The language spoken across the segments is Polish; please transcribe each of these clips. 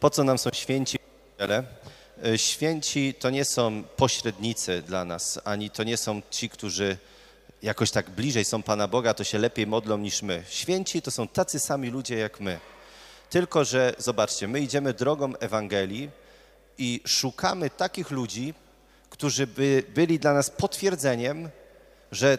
Po co nam są święci? E, Święci to nie są pośrednicy dla nas, ani to nie są ci, którzy jakoś tak bliżej są Pana Boga, to się lepiej modlą niż my. Święci to są tacy sami ludzie jak my. Tylko, że zobaczcie, my idziemy drogą Ewangelii i szukamy takich ludzi, którzy by byli dla nas potwierdzeniem, że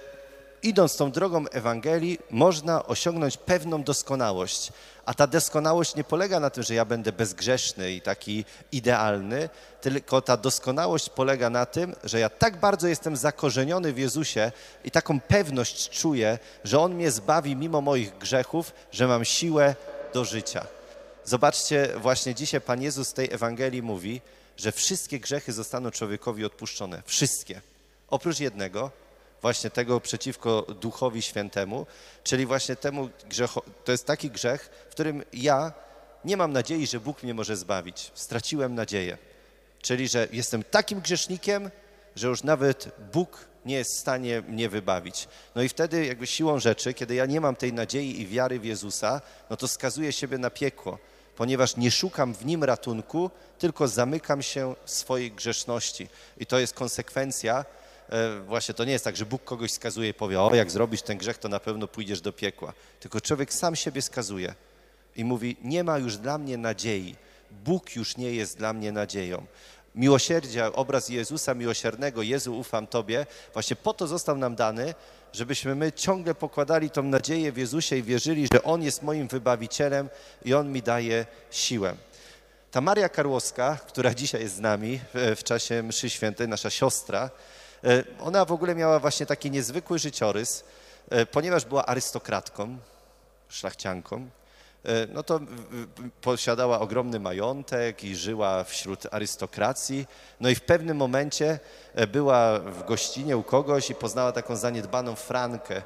idąc tą drogą Ewangelii, można osiągnąć pewną doskonałość. A ta doskonałość nie polega na tym, że ja będę bezgrzeszny i taki idealny, tylko ta doskonałość polega na tym, że ja tak bardzo jestem zakorzeniony w Jezusie i taką pewność czuję, że On mnie zbawi mimo moich grzechów, że mam siłę do życia. Zobaczcie, właśnie dzisiaj Pan Jezus w tej Ewangelii mówi, że wszystkie grzechy zostaną człowiekowi odpuszczone. Wszystkie. Oprócz jednego, właśnie tego przeciwko Duchowi Świętemu, czyli właśnie temu grzechu, to jest taki grzech, w którym ja nie mam nadziei, że Bóg mnie może zbawić. Straciłem nadzieję. Czyli, że jestem takim grzesznikiem, że już nawet Bóg nie jest w stanie mnie wybawić. No i wtedy jakby siłą rzeczy, kiedy ja nie mam tej nadziei i wiary w Jezusa, no to skazuję siebie na piekło, ponieważ nie szukam w Nim ratunku, tylko zamykam się swojej grzeszności. I to jest konsekwencja właśnie to nie jest tak, że Bóg kogoś skazuje i powie, o jak zrobisz ten grzech, to na pewno pójdziesz do piekła. Tylko człowiek sam siebie skazuje i mówi, nie ma już dla mnie nadziei. Bóg już nie jest dla mnie nadzieją. Miłosierdzia, obraz Jezusa miłosiernego, Jezu ufam Tobie, właśnie po to został nam dany, żebyśmy my ciągle pokładali tą nadzieję w Jezusie i wierzyli, że On jest moim wybawicielem i On mi daje siłę. Ta Maria Karłowska, która dzisiaj jest z nami w, czasie mszy świętej, nasza siostra, e, ona w ogóle miała właśnie taki niezwykły życiorys, e, ponieważ była arystokratką, szlachcianką, e, no to posiadała ogromny majątek i żyła wśród arystokracji. No i w pewnym momencie e, była w gościnie u kogoś i poznała taką zaniedbaną Frankę.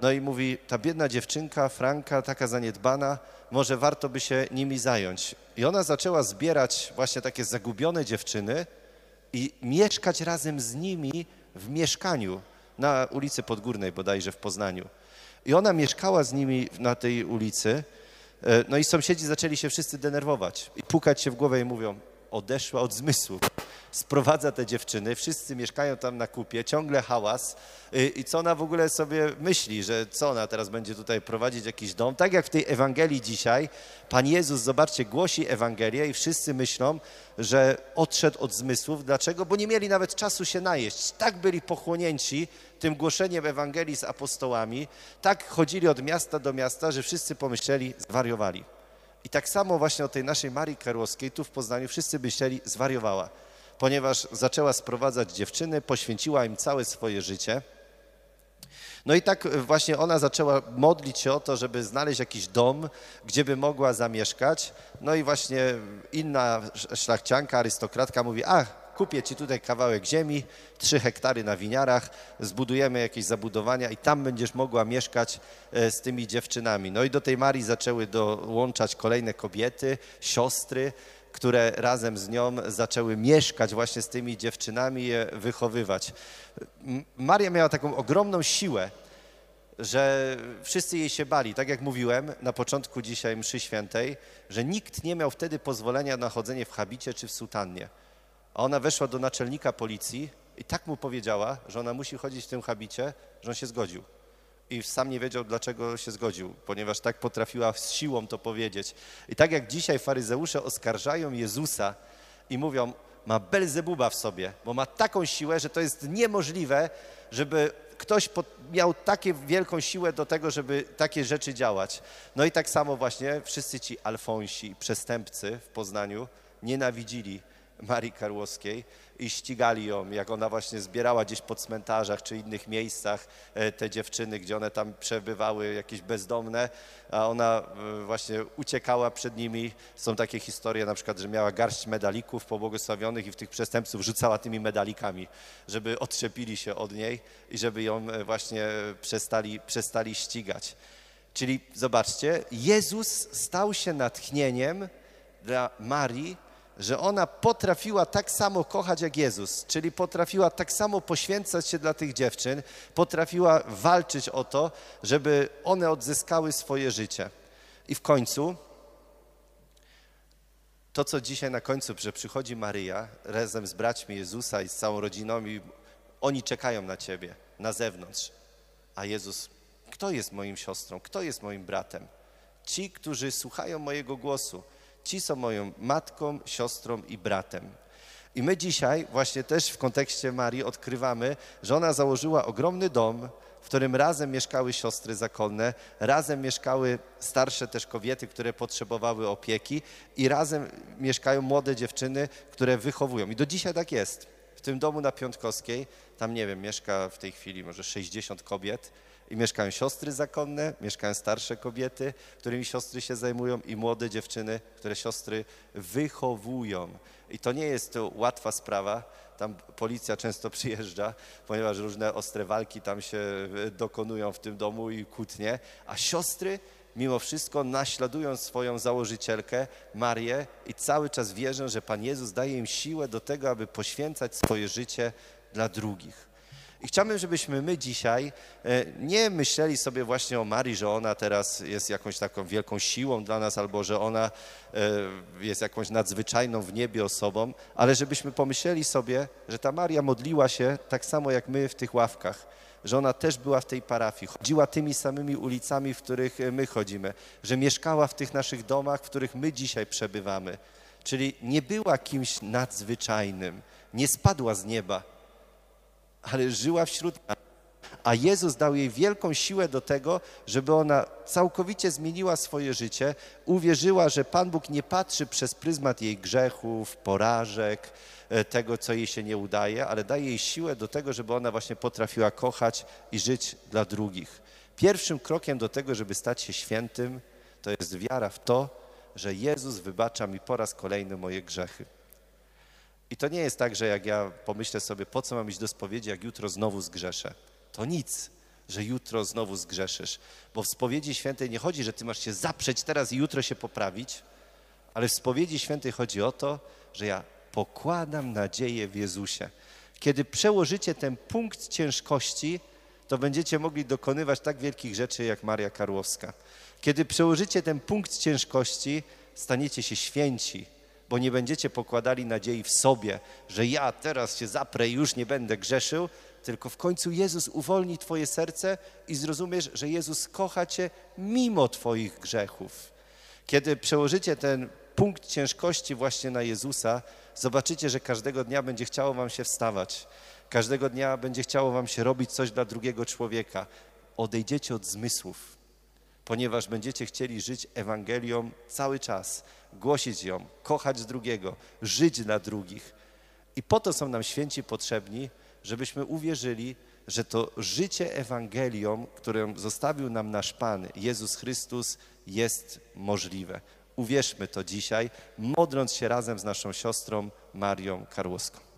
No i mówi, ta biedna dziewczynka, Franka, taka zaniedbana, może warto by się nimi zająć. I ona zaczęła zbierać właśnie takie zagubione dziewczyny i mieszkać razem z nimi w mieszkaniu na ulicy Podgórnej bodajże w Poznaniu. I ona mieszkała z nimi na tej ulicy, e, no i sąsiedzi zaczęli się wszyscy denerwować i pukać się w głowę i mówią, odeszła od zmysłu. Sprowadza te dziewczyny, wszyscy mieszkają tam na kupie, ciągle hałas Y, i co ona w ogóle sobie myśli, że co ona teraz będzie tutaj prowadzić jakiś dom. Tak jak w tej Ewangelii dzisiaj, Pan Jezus, zobaczcie, głosi Ewangelię i wszyscy myślą, że odszedł od zmysłów. Dlaczego? Bo nie mieli nawet czasu się najeść. Tak byli pochłonięci tym głoszeniem Ewangelii z apostołami, tak chodzili od miasta do miasta, że wszyscy pomyśleli, zwariowali. I tak samo właśnie o tej naszej Marii Karłowskiej tu w Poznaniu wszyscy myśleli, zwariowała, ponieważ zaczęła sprowadzać dziewczyny, poświęciła im całe swoje życie. No i tak właśnie ona zaczęła modlić się o to, żeby znaleźć jakiś dom, gdzie by mogła zamieszkać. No i właśnie inna szlachcianka, arystokratka mówi, a kupię ci tutaj kawałek ziemi, trzy hektary na winiarach, zbudujemy jakieś zabudowania i tam będziesz mogła mieszkać e, z tymi dziewczynami. No i do tej Marii zaczęły dołączać kolejne kobiety, siostry, które razem z nią zaczęły mieszkać właśnie z tymi dziewczynami, je wychowywać. Maria miała taką ogromną siłę, że wszyscy jej się bali. Tak jak mówiłem na początku dzisiaj mszy świętej, że nikt nie miał wtedy pozwolenia na chodzenie w habicie czy w sutannie. A ona weszła do naczelnika policji i tak mu powiedziała, że ona musi chodzić w tym habicie, że on się zgodził. I sam nie wiedział, dlaczego się zgodził, ponieważ tak potrafiła z siłą to powiedzieć. I tak jak dzisiaj faryzeusze oskarżają Jezusa i mówią, ma Belzebuba w sobie, bo ma taką siłę, że to jest niemożliwe, żeby ktoś miał takie wielką siłę do tego, żeby takie rzeczy działać. No i tak samo właśnie wszyscy ci alfonsi, przestępcy w Poznaniu nienawidzili Marii Karłowskiej i ścigali ją, jak ona właśnie zbierała gdzieś po cmentarzach czy innych miejscach e, te dziewczyny, gdzie one tam przebywały jakieś bezdomne, a ona e, właśnie uciekała przed nimi. Są takie historie na przykład, że miała garść medalików pobłogosławionych i w tych przestępców rzucała tymi medalikami, żeby odczepili się od niej i żeby ją e, właśnie przestali, przestali ścigać. Czyli zobaczcie, Jezus stał się natchnieniem dla Marii, że ona potrafiła tak samo kochać jak Jezus, czyli potrafiła tak samo poświęcać się dla tych dziewczyn, potrafiła walczyć o to, żeby one odzyskały swoje życie. I w końcu to, co dzisiaj na końcu, że przychodzi Maryja razem z braćmi Jezusa i z całą rodziną i oni czekają na Ciebie na zewnątrz. A Jezus, kto jest moim siostrą, kto jest moim bratem? Ci, którzy słuchają mojego głosu, ci są moją matką, siostrą i bratem. I my dzisiaj właśnie też w kontekście Marii odkrywamy, że ona założyła ogromny dom, w którym razem mieszkały siostry zakonne, razem mieszkały starsze też kobiety, które potrzebowały opieki i razem mieszkają młode dziewczyny, które wychowują. I do dzisiaj tak jest. Tym domu na Piątkowskiej, tam nie wiem, mieszka w tej chwili może 60 kobiet i mieszkają siostry zakonne, mieszkają starsze kobiety, którymi siostry się zajmują i młode dziewczyny, które siostry wychowują. I to nie jest to łatwa sprawa. Tam policja często przyjeżdża, ponieważ różne ostre walki tam się e, dokonują w tym domu i kłótnie, a siostry mimo wszystko naśladują swoją założycielkę, Marię i cały czas wierzą, że Pan Jezus daje im siłę do tego, aby poświęcać swoje życie dla drugich. I chciałbym, żebyśmy my dzisiaj e, nie myśleli sobie właśnie o Marii, że ona teraz jest jakąś taką wielką siłą dla nas, albo że ona e, jest jakąś nadzwyczajną w niebie osobą, ale żebyśmy pomyśleli sobie, że ta Maria modliła się tak samo jak my w tych ławkach że ona też była w tej parafii, chodziła tymi samymi ulicami, w których e, my chodzimy, że mieszkała w tych naszych domach, w których my dzisiaj przebywamy. Czyli nie była kimś nadzwyczajnym, nie spadła z nieba, ale żyła wśród nas. A Jezus dał jej wielką siłę do tego, żeby ona całkowicie zmieniła swoje życie, uwierzyła, że Pan Bóg nie patrzy przez pryzmat jej grzechów, porażek, tego, co jej się nie udaje, ale daje jej siłę do tego, żeby ona właśnie potrafiła kochać i żyć dla drugich. Pierwszym krokiem do tego, żeby stać się świętym, to jest wiara w to, że Jezus wybacza mi po raz kolejny moje grzechy. I to nie jest tak, że jak ja pomyślę sobie, po co mam iść do spowiedzi, jak jutro znowu zgrzeszę. To nic, że jutro znowu zgrzeszysz. Bo w spowiedzi świętej nie chodzi, że ty masz się zaprzeć teraz i jutro się poprawić, ale w spowiedzi świętej chodzi o to, że ja pokładam nadzieję w Jezusie. Kiedy przełożycie ten punkt ciężkości, to będziecie mogli dokonywać tak wielkich rzeczy jak Maria Karłowska. Kiedy przełożycie ten punkt ciężkości, staniecie się święci, bo nie będziecie pokładali nadziei w sobie, że ja teraz się zaprę i już nie będę grzeszył, tylko w końcu Jezus uwolni Twoje serce i zrozumiesz, że Jezus kocha Cię mimo Twoich grzechów. Kiedy przełożycie ten punkt ciężkości właśnie na Jezusa, zobaczycie, że każdego dnia będzie chciało Wam się wstawać. Każdego dnia będzie chciało Wam się robić coś dla drugiego człowieka. Odejdziecie od zmysłów, ponieważ będziecie chcieli żyć Ewangelią cały czas, głosić ją, kochać drugiego, żyć dla drugich. I po to są nam święci potrzebni, żebyśmy uwierzyli, że to życie Ewangelią, którą zostawił nam nasz Pan, Jezus Chrystus, jest możliwe. Uwierzmy to dzisiaj, modląc się razem z naszą siostrą Marią Karłowską.